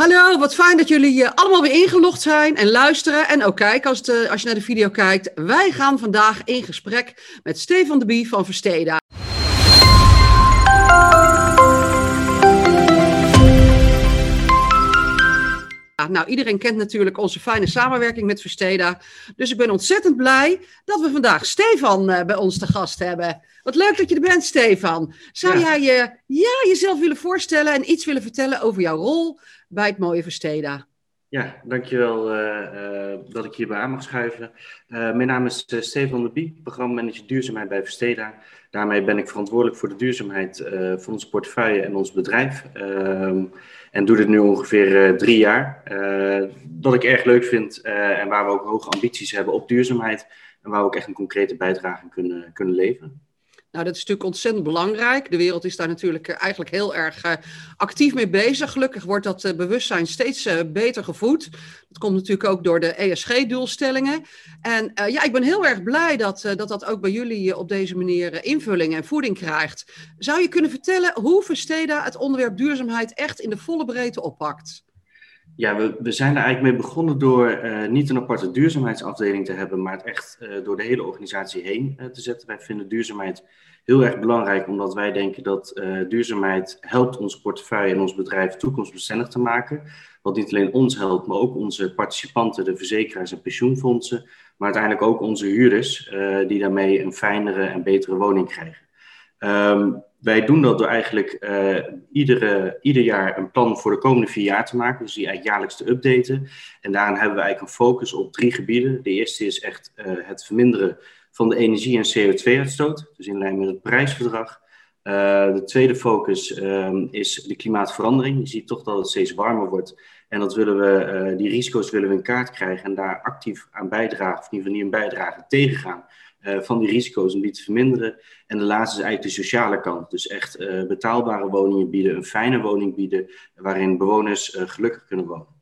Hallo, wat fijn dat jullie uh, allemaal weer ingelogd zijn en luisteren. En ook kijken als, de, als je naar de video kijkt. Wij gaan vandaag in gesprek met Stefan de Bie van Versteda. Nou, iedereen kent natuurlijk onze fijne samenwerking met Versteda. Dus ik ben ontzettend blij dat we vandaag Stefan uh, bij ons te gast hebben. Wat leuk dat je er bent, Stefan. Zou jij je ja, jezelf willen voorstellen en iets willen vertellen over jouw rol bij het mooie Versteda? Ja, dankjewel uh, uh, dat ik hierbij aan mag schuiven. Uh, mijn naam is Stefan de Bie, programmamanager duurzaamheid bij Versteda. Daarmee ben ik verantwoordelijk voor de duurzaamheid van ons portefeuille en ons bedrijf. Ehm, en doe dit nu ongeveer drie jaar. dat ik erg leuk vind en waar we ook hoge ambities hebben op duurzaamheid. En waar we ook echt een concrete bijdrage kunnen, kunnen leveren. Nou, dat is natuurlijk ontzettend belangrijk. De wereld is daar natuurlijk eh, eigenlijk heel erg uh, actief mee bezig. Gelukkig wordt dat uh, bewustzijn steeds beter gevoed. Dat komt natuurlijk ook door de ESG-doelstellingen. En ja, ik ben heel erg blij dat, dat dat ook bij jullie op deze manier invulling en voeding krijgt. Zou je kunnen vertellen hoe Versteda het onderwerp duurzaamheid echt in de volle breedte oppakt? Ja, we, zijn er eigenlijk mee begonnen door uh, niet een aparte duurzaamheidsafdeling te hebben, maar het echt uh, door de hele organisatie heen uh, te zetten. Wij vinden duurzaamheid heel erg belangrijk, omdat wij denken dat duurzaamheid helpt ons portefeuille en ons bedrijf toekomstbestendig te maken. Wat niet alleen ons helpt, maar ook onze participanten, de verzekeraars en pensioenfondsen, maar uiteindelijk ook onze huurders, die daarmee een fijnere en betere woning krijgen. Um, wij doen dat door eigenlijk uh, iedere, ieder jaar een plan voor de komende vier jaar te maken. Dus die eigenlijk jaarlijks te updaten. En daarin hebben we eigenlijk een focus op drie gebieden. De eerste is echt uh, het verminderen van de energie- en CO2-uitstoot. Dus in lijn met het prijsverdrag. Uh, de tweede focus um, is de klimaatverandering. Je ziet toch dat het steeds warmer wordt. En dat willen we, die risico's willen we in kaart krijgen en daar actief aan bijdragen, of in ieder geval niet een bijdrage tegengaan uh, van die risico's om die te verminderen. En de laatste is eigenlijk de sociale kant. Dus echt uh, betaalbare woningen bieden, een fijne woning bieden, waarin bewoners uh, gelukkig kunnen wonen.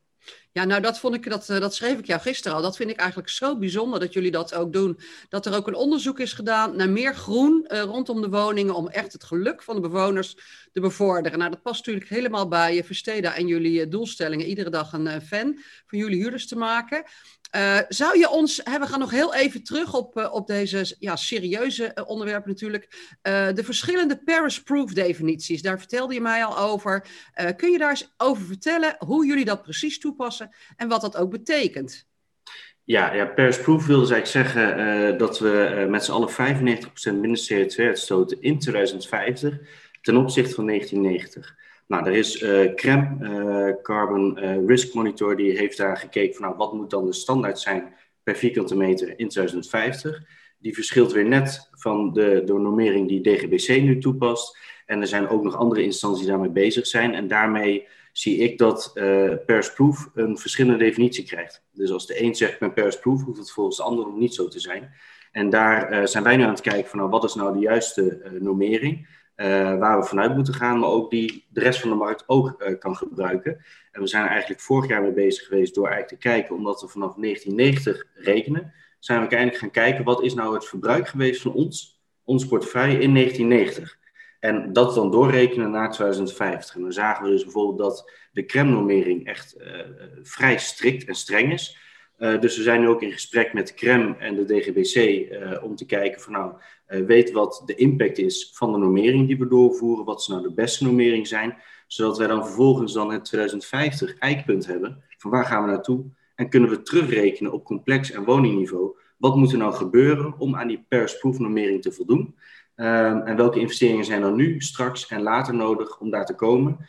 Ja, nou dat vond ik, dat, dat schreef ik jou gisteren al. Dat vind ik eigenlijk zo bijzonder dat jullie dat ook doen. Dat er ook een onderzoek is gedaan naar meer groen uh, rondom de woningen om echt het geluk van de bewoners te bevorderen. Nou, dat past natuurlijk helemaal bij Versteda en jullie doelstellingen. Iedere dag een fan van jullie huurders te maken. Uh, zou je ons, hè, we gaan nog heel even terug op, uh, op deze ja, serieuze uh, onderwerpen natuurlijk. de verschillende Paris-proof definities, daar vertelde je mij al over. kun je daar eens over vertellen hoe jullie dat precies toepassen en wat dat ook betekent? Ja, ja Paris-proof wil dus eigenlijk zeggen dat we met z'n allen 95% minder CO2 uitstoten in 2050 ten opzichte van 1990. Nou, er is uh, CREM, uh, Carbon uh, Risk Monitor, die heeft daar gekeken van nou, wat moet dan de standaard zijn per vierkante meter in 2050. Die verschilt weer net van de, normering die DGBC nu toepast. En er zijn ook nog andere instanties die daarmee bezig zijn. En daarmee zie ik dat uh, Paris-proof een verschillende definitie krijgt. Dus als de een zegt met Paris-proof, hoeft het volgens de ander nog niet zo te zijn. En daar zijn wij nu aan het kijken van nou, wat is nou de juiste normering. Uh, waar we vanuit moeten gaan, maar ook die de rest van de markt ook uh, kan gebruiken. En we zijn er eigenlijk vorig jaar mee bezig geweest door eigenlijk te kijken, omdat we vanaf 1990 rekenen, zijn we uiteindelijk gaan kijken wat is nou het verbruik geweest van ons, ons portefeuille in 1990. En dat dan doorrekenen naar 2050. En dan zagen we dus bijvoorbeeld dat de crème-normering echt uh, vrij strikt en streng is. Dus we zijn nu ook in gesprek met CREM en de DGBC om te kijken van nou, weet wat de impact is van de normering die we doorvoeren, wat ze nou de beste normering zijn, zodat wij dan vervolgens dan het 2050 eikpunt hebben van waar gaan we naartoe en kunnen we terugrekenen op complex en woningniveau, wat moet er nou gebeuren om aan die Paris-proof normering te voldoen ehm, en welke investeringen zijn er nu, straks en later nodig om daar te komen.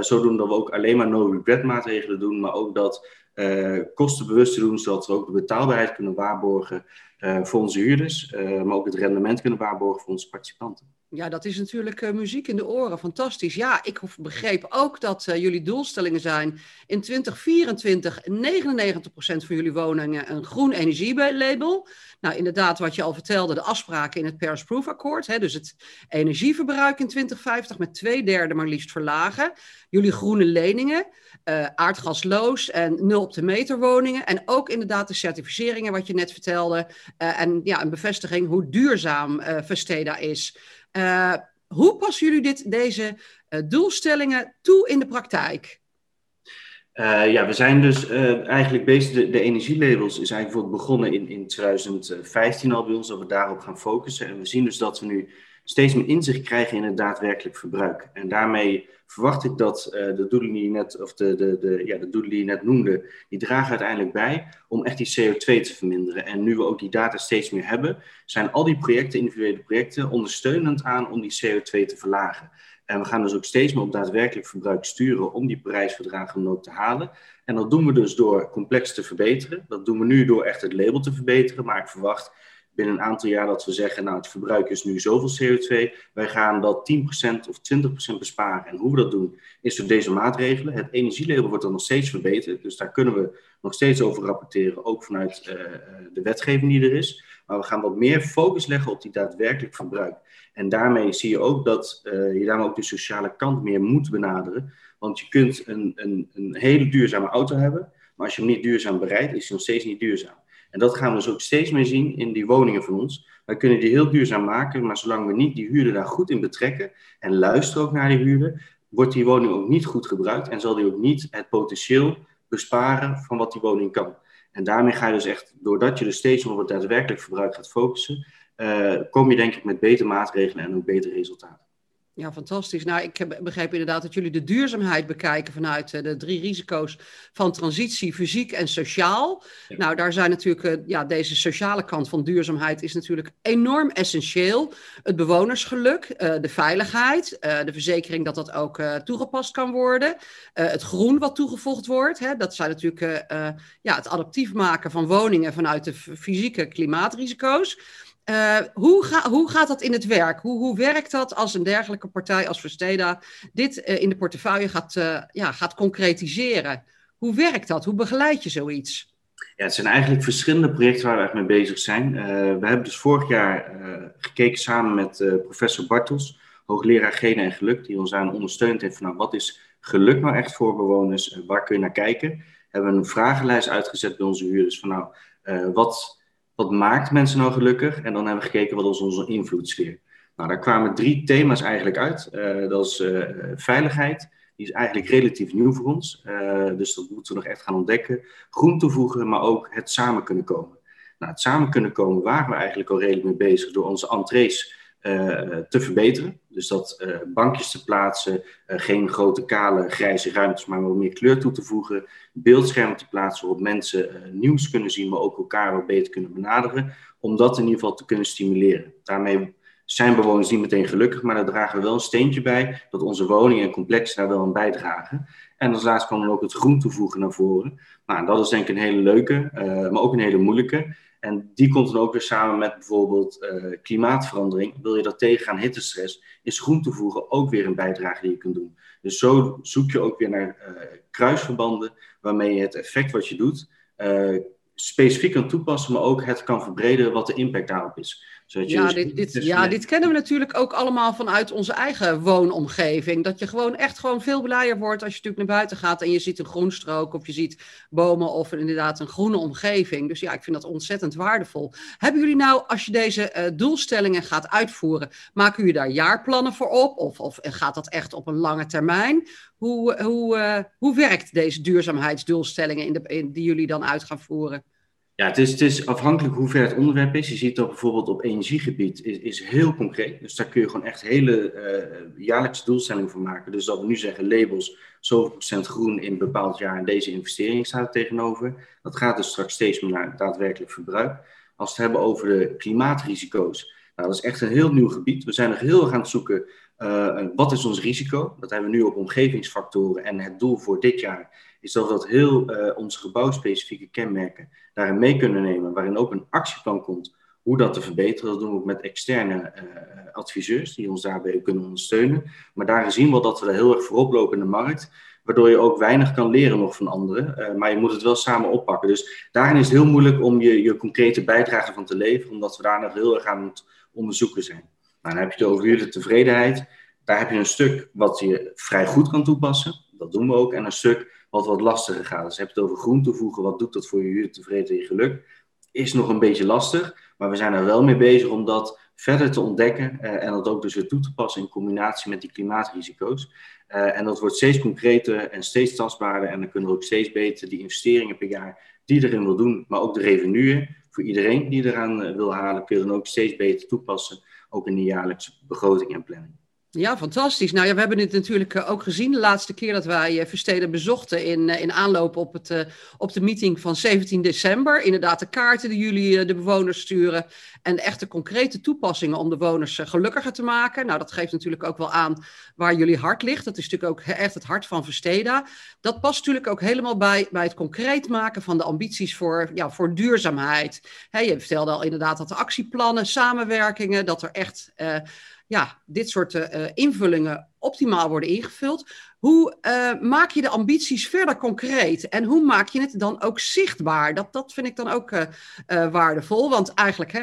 zodoende dat we ook alleen maar no-regret maatregelen doen, maar ook dat uh, kostenbewust te doen, zodat we ook de betaalbaarheid kunnen waarborgen uh, voor onze huurders, uh, maar ook het rendement kunnen waarborgen voor onze participanten. Ja, dat is natuurlijk muziek in de oren. Fantastisch. Ja, ik begreep ook dat jullie doelstellingen zijn in 2024 99% van jullie woningen een groen energielabel. Nou, inderdaad, wat je al vertelde, de afspraken in het Paris Proof Akkoord. Hè, dus het energieverbruik in 2050 met twee derde maar liefst verlagen. Jullie groene leningen, uh, aardgasloos en nul op de meter woningen. En ook inderdaad de certificeringen, wat je net vertelde. En ja, een bevestiging hoe duurzaam Vesteda is. Hoe passen jullie dit, deze doelstellingen toe in de praktijk? Uh, ja, we zijn dus eigenlijk bezig. De, de energielabels is eigenlijk begonnen in, in 2015 al bij ons, dat we daarop gaan focussen. En we zien dus dat we nu steeds meer inzicht krijgen in het daadwerkelijk verbruik. En daarmee verwacht ik dat uh, de doelen die je net, of de, de, de, ja, de doelen die je net noemde, die dragen uiteindelijk bij om echt die CO2 te verminderen. En nu we ook die data steeds meer hebben, zijn al die projecten, individuele projecten, ondersteunend aan om die CO2 te verlagen. En we gaan dus ook steeds meer op daadwerkelijk verbruik sturen om die prijsverdragen ook te halen. En dat doen we dus door complex te verbeteren. Dat doen we nu door echt het label te verbeteren. Maar ik verwacht binnen een aantal jaar dat we zeggen, nou het verbruik is nu zoveel CO2. Wij gaan dat 10% of 20% besparen. En hoe we dat doen is door deze maatregelen. Het energielabel wordt dan nog steeds verbeterd. Dus daar kunnen we nog steeds over rapporteren. Ook vanuit uh, de wetgeving die er is. Maar we gaan wat meer focus leggen op die daadwerkelijk verbruik. En daarmee zie je ook dat uh, je daarmee ook de sociale kant meer moet benaderen. Want je kunt een, een, een hele duurzame auto hebben, maar als je hem niet duurzaam bereidt, is hij nog steeds niet duurzaam. En dat gaan we dus ook steeds meer zien in die woningen van ons. Wij kunnen die heel duurzaam maken, maar zolang we niet die huurder daar goed in betrekken en luisteren ook naar die huurder, wordt die woning ook niet goed gebruikt en zal die ook niet het potentieel besparen van wat die woning kan. En daarmee ga je dus echt, doordat je dus steeds meer op het daadwerkelijk verbruik gaat focussen, uh, kom je denk ik met betere maatregelen en ook betere resultaten. Ja, fantastisch. Nou, ik heb begrepen inderdaad dat jullie de duurzaamheid bekijken vanuit eh, de drie risico's van transitie, fysiek en sociaal. Nou, daar zijn natuurlijk, eh, ja, deze sociale kant van duurzaamheid is natuurlijk enorm essentieel. Het bewonersgeluk, de veiligheid, de verzekering dat dat ook toegepast kan worden. het groen wat toegevoegd wordt, hè, dat zijn natuurlijk ja, het adaptief maken van woningen vanuit de fysieke klimaatrisico's. Uh, hoe, ga, hoe, gaat dat in het werk? Hoe, hoe, werkt dat als een dergelijke partij als Versteda dit uh, in de portefeuille gaat, uh, ja, gaat concretiseren? Hoe werkt dat? Hoe begeleid je zoiets? Ja, het zijn eigenlijk verschillende projecten waar we echt mee bezig zijn. we hebben dus vorig jaar gekeken samen met professor Bartels, hoogleraar Genen en Geluk, die ons aan ondersteund heeft van nou, wat is geluk nou echt voor bewoners? waar kun je naar kijken? We hebben een vragenlijst uitgezet bij onze huurders van nou, wat wat maakt mensen nou gelukkig? En dan hebben we gekeken wat is onze invloedssfeer. Nou, daar kwamen drie thema's eigenlijk uit. Uh, dat is uh, veiligheid. Die is eigenlijk relatief nieuw voor ons. Uh, dus dat moeten we nog echt gaan ontdekken. Groen toevoegen, maar ook het samen kunnen komen. Nou, het samen kunnen komen waren we eigenlijk al redelijk mee bezig door onze entrees te verbeteren. Dus dat uh, bankjes te plaatsen, uh, geen grote kale grijze ruimtes, maar wat meer kleur toe te voegen. Beeldschermen te plaatsen waarop mensen nieuws kunnen zien, maar ook elkaar wat beter kunnen benaderen. Om dat in ieder geval te kunnen stimuleren. Daarmee zijn bewoners niet meteen gelukkig, maar daar dragen we wel een steentje bij dat onze woningen en complexen daar wel aan bijdragen. En als laatste kwam dan ook het groen toevoegen naar voren. Nou, dat is denk ik een hele leuke, maar ook een hele moeilijke. En die komt dan ook weer samen met bijvoorbeeld uh, klimaatverandering. Wil je dat tegengaan, hittestress, is groen toevoegen ook weer een bijdrage die je kunt doen. Dus zo zoek je ook weer naar uh, kruisverbanden waarmee je het effect wat je doet uh, specifiek kan toepassen, maar ook het kan verbreden wat de impact daarop is. Ja, dit, dit, ja, dit kennen we natuurlijk ook allemaal vanuit onze eigen woonomgeving. Dat je gewoon echt gewoon veel blijer wordt als je natuurlijk naar buiten gaat en je ziet een groenstrook of je ziet bomen of inderdaad een groene omgeving. Dus ja, ik vind dat ontzettend waardevol. Hebben jullie nou, als je deze uh, doelstellingen gaat uitvoeren, maken jullie daar jaarplannen voor op? Of, of gaat dat echt op een lange termijn? Hoe, hoe, uh, hoe werkt deze duurzaamheidsdoelstellingen in de, in, die jullie dan uit gaan voeren? Ja, het is, het is afhankelijk hoe ver het onderwerp is. Je ziet dat bijvoorbeeld op energiegebied is, is heel concreet. Dus daar kun je gewoon echt hele uh, jaarlijkse doelstellingen voor maken. Dus dat we nu zeggen labels, zoveel procent groen in een bepaald jaar en deze investering staat er tegenover. Dat gaat dus straks steeds meer naar daadwerkelijk verbruik. Als we het hebben over de klimaatrisico's, nou, dat is echt een heel nieuw gebied. We zijn nog heel erg aan het zoeken uh, wat is ons risico? Dat hebben we nu op omgevingsfactoren. En het doel voor dit jaar is dat we dat heel uh, onze gebouwspecifieke kenmerken daarin mee kunnen nemen. Waarin ook een actieplan komt hoe dat te verbeteren. Dat doen we met externe uh, adviseurs die ons daarbij kunnen ondersteunen. Maar daarin zien we dat we er heel erg voorop lopen in de markt. Waardoor je ook weinig kan leren nog van anderen. maar je moet het wel samen oppakken. Dus daarin is het heel moeilijk om je, je concrete bijdrage van te leveren. Omdat we daar nog heel erg aan het onderzoeken zijn. Nou, dan heb je het over de tevredenheid. Daar heb je een stuk wat je vrij goed kan toepassen. Dat doen we ook. En een stuk wat wat lastiger gaat. Dus heb je het over groen toevoegen. Wat doet dat voor je huurder tevreden en je geluk? Is nog een beetje lastig. Maar we zijn er wel mee bezig om dat verder te ontdekken. Eh, en dat ook dus weer toe te passen in combinatie met die klimaatrisico's. en dat wordt steeds concreter en steeds tastbaarder. En dan kunnen we ook steeds beter die investeringen per jaar die erin wil doen, maar ook de revenuen voor iedereen die eraan wil halen, kunnen we dan ook steeds beter toepassen, ook in de jaarlijkse begroting en planning. Ja, fantastisch. Nou ja, we hebben dit natuurlijk eh, ook gezien de laatste keer dat wij eh, Versteden bezochten in, eh, in aanloop op, het, op de meeting van 17 december. Inderdaad, de kaarten die jullie de bewoners sturen en de echte concrete toepassingen om de bewoners gelukkiger te maken. Nou, dat geeft natuurlijk ook wel aan waar jullie hart ligt. Dat is natuurlijk ook echt het hart van Versteda. Dat past natuurlijk ook helemaal bij, bij het concreet maken van de ambities voor, ja, voor duurzaamheid. je vertelde al inderdaad dat de actieplannen, samenwerkingen, dat er echt ja, dit soort uh, invullingen optimaal worden ingevuld. Hoe uh, maak je de ambities verder concreet en hoe maak je het dan ook zichtbaar? Dat, dat vind ik dan ook waardevol, want eigenlijk hè,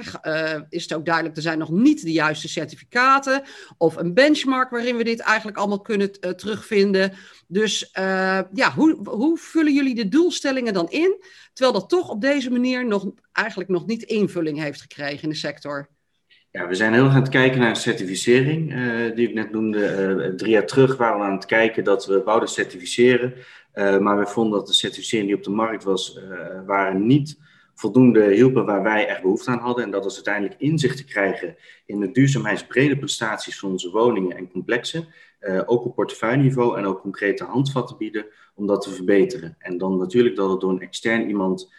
is het ook duidelijk, er zijn nog niet de juiste certificaten of een benchmark waarin we dit eigenlijk allemaal kunnen terugvinden. Dus ja, hoe, hoe vullen jullie de doelstellingen dan in, terwijl dat toch op deze manier nog, eigenlijk nog niet invulling heeft gekregen in de sector? Ja, we zijn heel erg aan het kijken naar certificering, uh, die ik net noemde. Uh, drie jaar terug waren we aan het kijken dat we wouden certificeren. Uh, maar we vonden dat de certificering die op de markt was, waren niet voldoende hielpen waar wij echt behoefte aan hadden. En dat was uiteindelijk inzicht te krijgen in de duurzaamheidsbrede prestaties van onze woningen en complexen. ook op portefeuilleniveau en ook concrete handvatten bieden om dat te verbeteren. En dan natuurlijk dat het door een extern iemand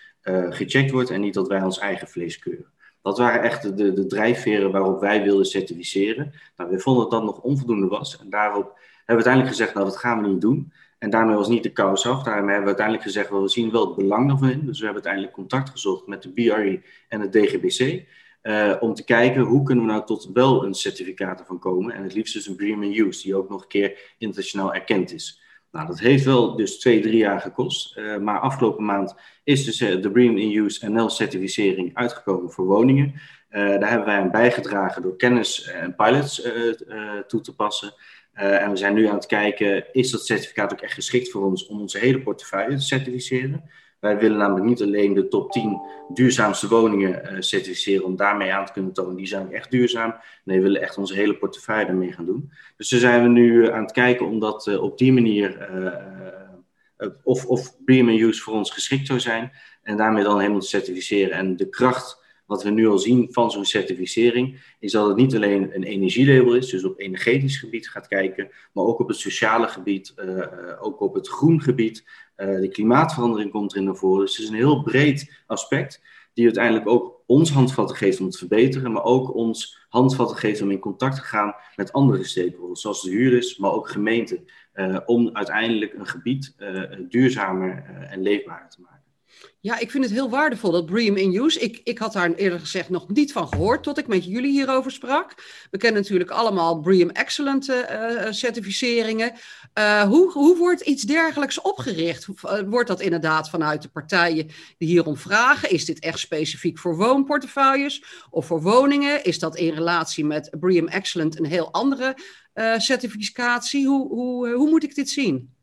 gecheckt wordt en niet dat wij ons eigen vlees keuren. Dat waren echt de, de drijfveren waarop wij wilden certificeren. Nou, we vonden dat dat nog onvoldoende was. En daarop hebben we uiteindelijk gezegd, nou dat gaan we niet doen. En daarmee was niet de kous af. Daarmee hebben we uiteindelijk gezegd, we zien wel het belang ervan in. Dus we hebben uiteindelijk contact gezocht met de BRI en het DGBC. Eh, om te kijken hoe kunnen we nou tot wel een certificaat ervan komen. En het liefst dus een in Use, die ook nog een keer internationaal erkend is. Nou, dat heeft wel dus twee, drie jaar gekost. Uh, maar afgelopen maand is dus uh, de BREEAM in Use NL-certificering uitgekomen voor woningen. Uh, daar hebben wij aan bijgedragen door kennis en pilots toe te passen. en we zijn nu aan het kijken, is dat certificaat ook echt geschikt voor ons om onze hele portefeuille te certificeren? Wij willen namelijk niet alleen de top 10 duurzaamste woningen uh, certificeren om daarmee aan te kunnen tonen, die zijn echt duurzaam. Nee, we willen echt onze hele portefeuille ermee gaan doen. Dus daar zijn we nu aan het kijken om dat uh, op die manier, of, of BM Use voor ons geschikt zou zijn, en daarmee dan helemaal te certificeren. En de kracht wat we nu al zien van zo'n certificering, is dat het niet alleen een energielabel is, dus op energetisch gebied gaat kijken, maar ook op het sociale gebied, ook op het groen gebied. Uh, de klimaatverandering komt erin naar voren. Dus het is een heel breed aspect, die uiteindelijk ook ons handvatten geeft om te verbeteren, maar ook ons handvatten geeft om in contact te gaan met andere stakeholders, zoals de huurders, maar ook gemeenten, uh, om uiteindelijk een gebied duurzamer en leefbaarder te maken. Ja, ik vind het heel waardevol, dat Bream in Use. Ik, ik had daar eerder gezegd nog niet van gehoord tot ik met jullie hierover sprak. We kennen natuurlijk allemaal Bream Excellent uh, certificeringen. Uh, hoe, hoe wordt iets dergelijks opgericht? Wordt dat inderdaad vanuit de partijen die hierom vragen? Is dit echt specifiek voor woonportefeuilles of voor woningen? Is dat in relatie met Bream Excellent een heel andere certificatie? Hoe, hoe, hoe moet ik dit zien?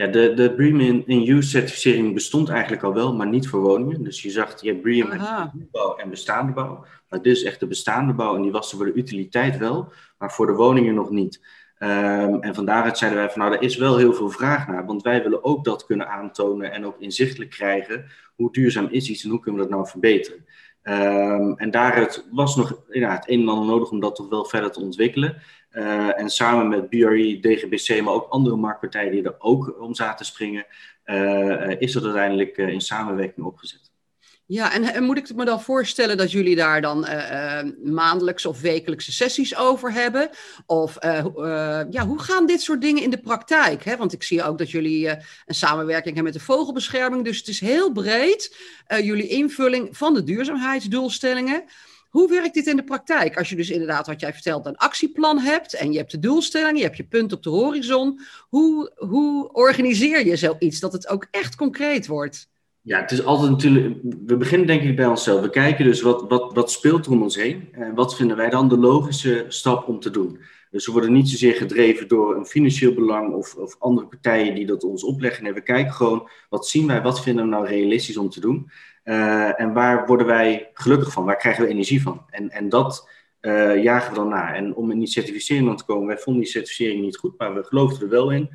Ja, de, de BREEAM in, in Use certificering bestond eigenlijk al wel, maar niet voor woningen. Dus je zag, je hebt BREEAM met bouw en bestaande bouw. Maar dit is echt de bestaande bouw en die was er voor de utiliteit wel, maar voor de woningen nog niet. Um, en vandaaruit zeiden wij van nou, er is wel heel veel vraag naar, want wij willen ook dat kunnen aantonen en ook inzichtelijk krijgen hoe duurzaam is iets en hoe kunnen we dat nou verbeteren. Um, en daaruit was nog ja, het een en ander nodig om dat toch wel verder te ontwikkelen. Uh, en samen met BRE, DGBC, maar ook andere marktpartijen die er ook om zaten springen, uh, is dat uiteindelijk uh, in samenwerking opgezet. Ja, en, moet ik me dan voorstellen dat jullie daar dan uh, maandelijkse of wekelijkse sessies over hebben? Of ja, hoe gaan dit soort dingen in de praktijk? Hè? Want ik zie ook dat jullie een samenwerking hebben met de vogelbescherming. Dus het is heel breed, jullie invulling van de duurzaamheidsdoelstellingen. Hoe werkt dit in de praktijk? Als je dus inderdaad, wat jij vertelt, een actieplan hebt en je hebt de doelstelling, je hebt je punt op de horizon. Hoe, hoe organiseer je zoiets dat het ook echt concreet wordt? Ja, het is altijd natuurlijk. We beginnen denk ik bij onszelf. We kijken dus wat, wat, wat speelt er om ons heen en wat vinden wij dan de logische stap om te doen. Dus we worden niet zozeer gedreven door een financieel belang of, of andere partijen die dat ons opleggen. Nee, we kijken gewoon wat zien wij, wat vinden we nou realistisch om te doen. Uh, en waar worden wij gelukkig van? Waar krijgen we energie van? En, en dat jagen we dan na. En om in die certificering dan te komen, wij vonden die certificering niet goed, maar we geloofden er wel in.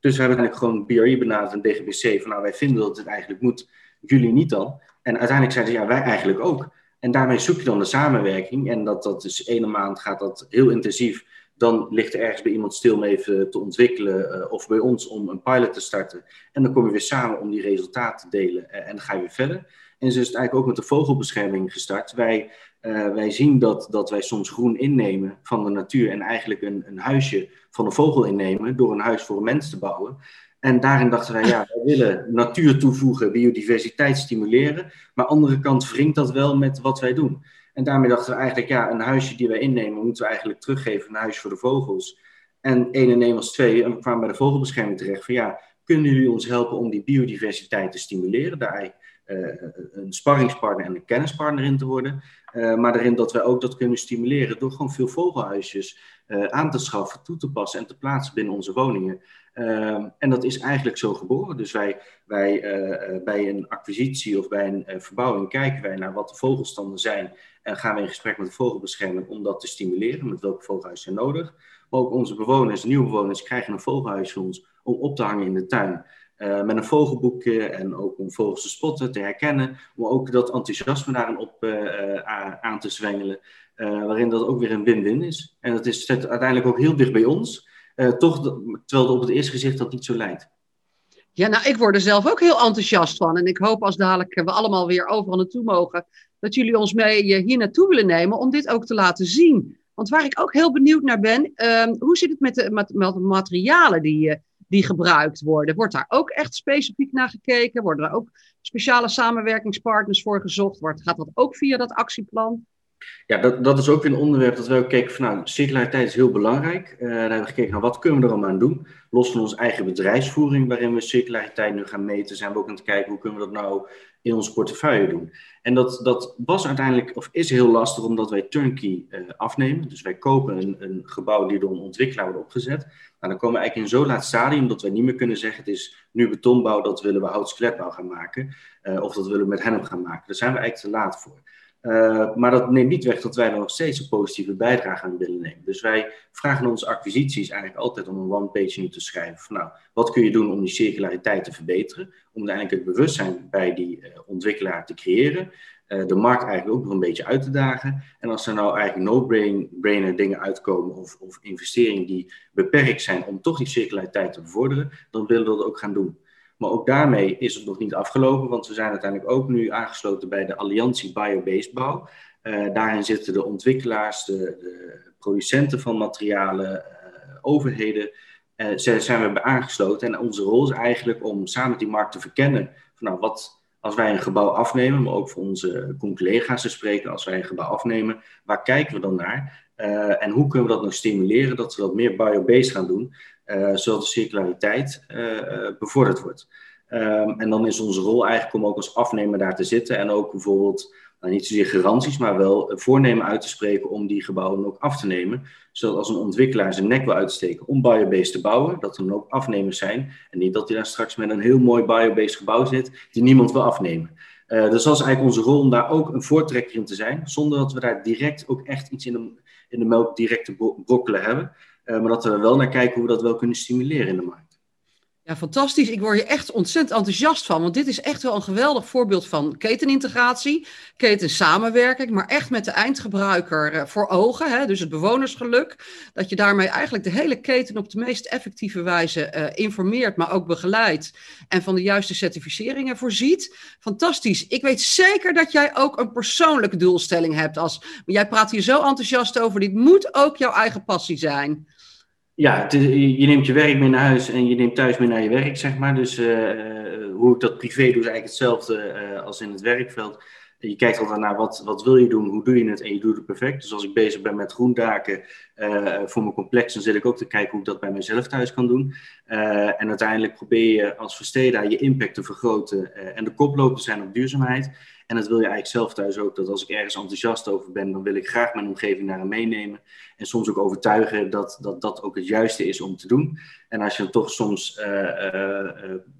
Dus we hebben eigenlijk gewoon BRI benaderd en DGBC van nou, wij vinden dat het eigenlijk moet, jullie niet dan. En uiteindelijk zeiden ze ja, wij eigenlijk ook. En daarmee zoek je dan de samenwerking. En dat, dat is ene maand gaat dat heel intensief. Dan ligt er ergens bij iemand stil om even te ontwikkelen. Uh, of bij ons om een pilot te starten. En dan kom je weer samen om die resultaten te delen. Uh, en dan ga je weer verder. En zo is het eigenlijk ook met de vogelbescherming gestart. Wij, uh, wij zien dat, dat wij soms groen innemen van de natuur. En eigenlijk een, een huisje van een vogel innemen. Door een huis voor een mens te bouwen. En daarin dachten wij, ja, wij willen natuur toevoegen, biodiversiteit stimuleren. Maar aan de andere kant wringt dat wel met wat wij doen. En daarmee dachten we eigenlijk, ja, een huisje die wij innemen, moeten we eigenlijk teruggeven, een huis voor de vogels. En één en één was twee. En we kwamen bij de vogelbescherming terecht van, ja, kunnen jullie ons helpen om die biodiversiteit te stimuleren? Daar uh, een sparringspartner en een kennispartner in te worden. Uh, maar daarin dat wij ook dat kunnen stimuleren door gewoon veel vogelhuisjes uh, aan te schaffen, toe te passen en te plaatsen binnen onze woningen. Um, en dat is eigenlijk zo geboren. Dus wij, wij uh, bij een acquisitie of bij een uh, verbouwing kijken wij naar wat de vogelstanden zijn. En gaan we in gesprek met de vogelbescherming om dat te stimuleren. Met welke vogelhuis zijn nodig. Maar ook onze bewoners, nieuwe bewoners, krijgen een vogelhuis van ons om op te hangen in de tuin. met een vogelboekje en ook om vogels te spotten, te herkennen. Om ook dat enthousiasme daarin op aan te zwengelen. waarin dat ook weer een win-win is. En dat is uiteindelijk ook heel dicht bij ons. Uh, toch, terwijl het op het eerste gezicht dat niet zo lijkt. Ja, nou, ik word er zelf ook heel enthousiast van. En ik hoop als dadelijk we allemaal weer overal naartoe mogen, dat jullie ons mee eh, hier naartoe willen nemen om dit ook te laten zien. Want waar ik ook heel benieuwd naar ben, uh, hoe zit het met de, met, met de materialen die, uh, die gebruikt worden? Wordt daar ook echt specifiek naar gekeken? Worden er ook speciale samenwerkingspartners voor gezocht? Wordt, gaat dat ook via dat actieplan? Ja, dat, dat is ook weer een onderwerp dat we ook keken van, nou, circulariteit is heel belangrijk. Uh, daar hebben we gekeken naar wat kunnen we er allemaal aan doen. Los van onze eigen bedrijfsvoering, waarin we circulariteit nu gaan meten, zijn we ook aan het kijken hoe kunnen we dat nou in onze portefeuille doen. En dat, dat was uiteindelijk, of is heel lastig, omdat wij turnkey uh, afnemen. Dus wij kopen een, een gebouw die door een ontwikkelaar wordt opgezet. Nou, dan komen we eigenlijk in zo'n laat stadium dat wij niet meer kunnen zeggen: het is nu betonbouw, dat willen we houtskeletbouw gaan maken. Uh, of dat willen we met hennep gaan maken. Daar zijn we eigenlijk te laat voor. Uh, maar dat neemt niet weg dat wij nog steeds een positieve bijdrage aan willen nemen. Dus wij vragen onze acquisities eigenlijk altijd om een one-page te schrijven. Van, nou, wat kun je doen om die circulariteit te verbeteren? Om uiteindelijk het bewustzijn bij die uh, ontwikkelaar te creëren. Uh, de markt eigenlijk ook nog een beetje uit te dagen. En als er nou eigenlijk no-brainer dingen uitkomen of, of investeringen die beperkt zijn om toch die circulariteit te bevorderen, dan willen we dat ook gaan doen. Maar ook daarmee is het nog niet afgelopen, want we zijn uiteindelijk ook nu aangesloten bij de Alliantie Biobased Bouw. Uh, daarin zitten de ontwikkelaars, de, producenten van materialen, uh, overheden. Uh, zijn we aangesloten. En onze rol is eigenlijk om samen met die markt te verkennen. Van, nou, wat, als wij een gebouw afnemen, maar ook voor onze collega's te spreken, als wij een gebouw afnemen, waar kijken we dan naar? en hoe kunnen we dat nog stimuleren, dat we dat meer biobased gaan doen? Uh, zodat de circulariteit uh, bevorderd wordt. Um, en dan is onze rol eigenlijk om ook als afnemer daar te zitten en ook bijvoorbeeld, nou, niet zozeer garanties, maar wel voornemen uit te spreken om die gebouwen ook af te nemen. Zodat als een ontwikkelaar zijn nek wil uitsteken om biobased te bouwen, dat er dan ook afnemers zijn. En niet dat hij daar straks met een heel mooi biobased gebouw zit die niemand wil afnemen. Dus dat is eigenlijk onze rol om daar ook een voortrekker in te zijn, zonder dat we daar direct ook echt iets in de, in de melk direct te brokkelen hebben. Uh, maar dat we wel naar kijken hoe we dat wel kunnen stimuleren in de markt. Ja, fantastisch. Ik word je echt ontzettend enthousiast van. Want dit is echt wel een geweldig voorbeeld van ketenintegratie, ketensamenwerking, maar echt met de eindgebruiker uh, voor ogen. Hè, dus het bewonersgeluk. Dat je daarmee eigenlijk de hele keten op de meest effectieve wijze uh, informeert, maar ook begeleidt. En van de juiste certificeringen voorziet. Fantastisch. Ik weet zeker dat jij ook een persoonlijke doelstelling hebt. Als, jij praat hier zo enthousiast over. Dit moet ook jouw eigen passie zijn ja, je neemt je werk mee naar huis en je neemt thuis mee naar je werk, zeg maar. Dus uh, hoe ik dat privé doe, is eigenlijk hetzelfde uh, als in het werkveld. Je kijkt altijd naar wat, wat wil je doen, hoe doe je het en je doet het perfect. Dus als ik bezig ben met groendaken voor mijn complex, dan zit ik ook te kijken hoe ik dat bij mezelf thuis kan doen. en uiteindelijk probeer je als versteder je impact te vergroten en de koploper zijn op duurzaamheid. En dat wil je eigenlijk zelf thuis ook. Dat als ik ergens enthousiast over ben, dan wil ik graag mijn omgeving naar meenemen. En soms ook overtuigen dat, dat dat ook het juiste is om te doen. En als je dan toch soms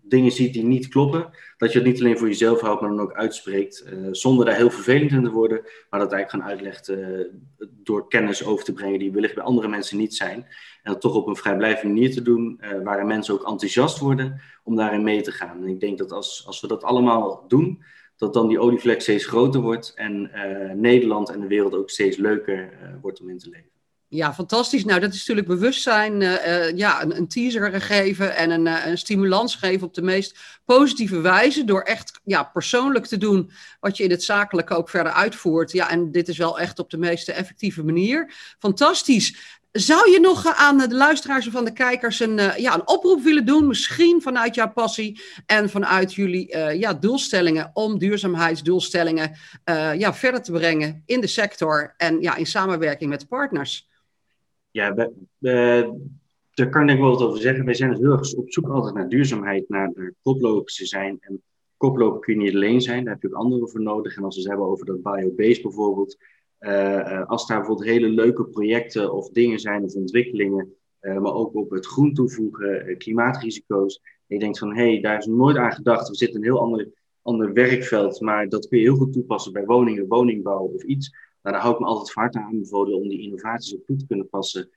dingen ziet die niet kloppen, dat je het niet alleen voor jezelf houdt, maar dan ook uitspreekt. zonder daar heel vervelend in te worden, maar dat eigenlijk gaan uitlegt door kennis over te brengen die bij andere mensen niet zijn. En dat toch op een vrijblijvende manier te doen, uh, waarin mensen ook enthousiast worden om daarin mee te gaan. En ik denk dat als, als we dat allemaal doen, dat dan die olievlek steeds groter wordt en uh, Nederland en de wereld ook steeds leuker uh, wordt om in te leven. Ja, fantastisch. Nou, dat is natuurlijk bewustzijn. Uh, ja, een, een, teaser geven en een, een, stimulans geven op de meest positieve wijze. Door echt ja, persoonlijk te doen wat je in het zakelijke ook verder uitvoert. Ja, en dit is wel echt op de meest effectieve manier. Fantastisch. Zou je nog aan de luisteraars of van de kijkers een, ja, een oproep willen doen? Misschien vanuit jouw passie en vanuit jullie ja, doelstellingen om duurzaamheidsdoelstellingen ja, verder te brengen in de sector en ja, in samenwerking met partners? Ja, daar kan ik wel wat over zeggen. Wij zijn dus heel erg op zoek altijd naar duurzaamheid, naar, koplopers te zijn. En koploper kun je niet alleen zijn, daar heb je ook anderen voor nodig. En als we het hebben over dat biobase bijvoorbeeld uh, als daar bijvoorbeeld hele leuke projecten of dingen zijn of ontwikkelingen, uh, maar ook op het groen toevoegen, klimaatrisico's. En je denkt van hé, hey, daar is nooit aan gedacht. We zitten in een heel ander, ander werkveld, maar dat kun je heel goed toepassen bij woningen, woningbouw of iets. Nou, daar hou ik me altijd van harte aanbevolen om die innovaties op toe te kunnen passen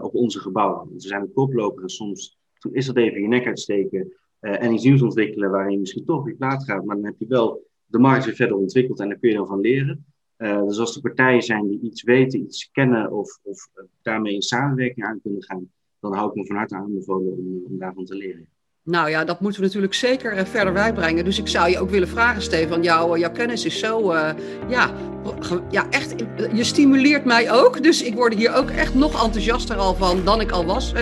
op onze gebouwen. we zijn een koploper en soms is dat even je nek uitsteken en iets nieuws ontwikkelen waarin je misschien toch weer plaats gaat, maar dan heb je wel de markt weer verder ontwikkeld en daar kun je dan van leren. Uh, dus als er partijen zijn die iets weten, iets kennen of, of daarmee in samenwerking aan kunnen gaan, dan hou ik me van harte aanbevolen om, om daarvan te leren. Nou ja, dat moeten we natuurlijk zeker uh, verder bijbrengen. Dus ik zou je ook willen vragen, Stefan. Jouw, jouw kennis is zo, ja, ja, echt, je stimuleert mij ook. Dus ik word hier ook echt nog enthousiaster al van dan ik al was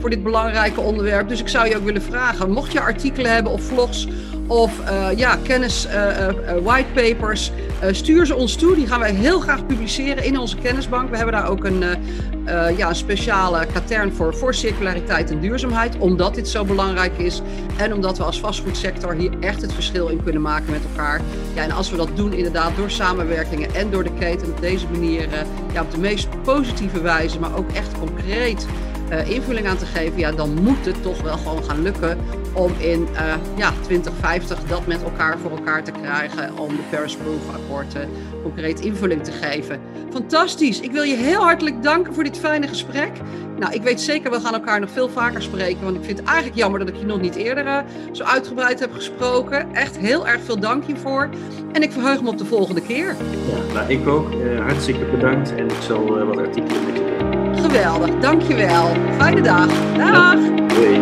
voor dit belangrijke onderwerp. Dus ik zou je ook willen vragen, mocht je artikelen hebben of vlogs of uh, ja, kennis, uh, uh, whitepapers. stuur ze ons toe. Die gaan wij heel graag publiceren in onze kennisbank. We hebben daar ook een, ja, speciale katern voor, voor circulariteit en duurzaamheid. Omdat dit zo belangrijk is. En omdat we als vastgoedsector hier echt het verschil in kunnen maken met elkaar. Ja, en als we dat doen inderdaad door samenwerkingen en door de keten op deze manier. ja, op de meest positieve wijze, maar ook echt concreet uh, invulling aan te geven, ja, dan moet het toch wel gewoon gaan lukken om in uh, ja, 2050 dat met elkaar voor elkaar te krijgen om de Paris Proof akkoorden concreet invulling te geven. Fantastisch. Ik wil je heel hartelijk danken voor dit fijne gesprek. Nou, ik weet zeker, we gaan elkaar nog veel vaker spreken. Want ik vind het eigenlijk jammer dat ik je nog niet eerder uh, zo uitgebreid heb gesproken. Echt heel erg veel dank hiervoor. En ik verheug me op de volgende keer. Ja, nou, ik ook. Hartstikke bedankt. En ik zal wat artikelen met je doen. Geweldig, dankjewel. Fijne dag. Dag. Doei.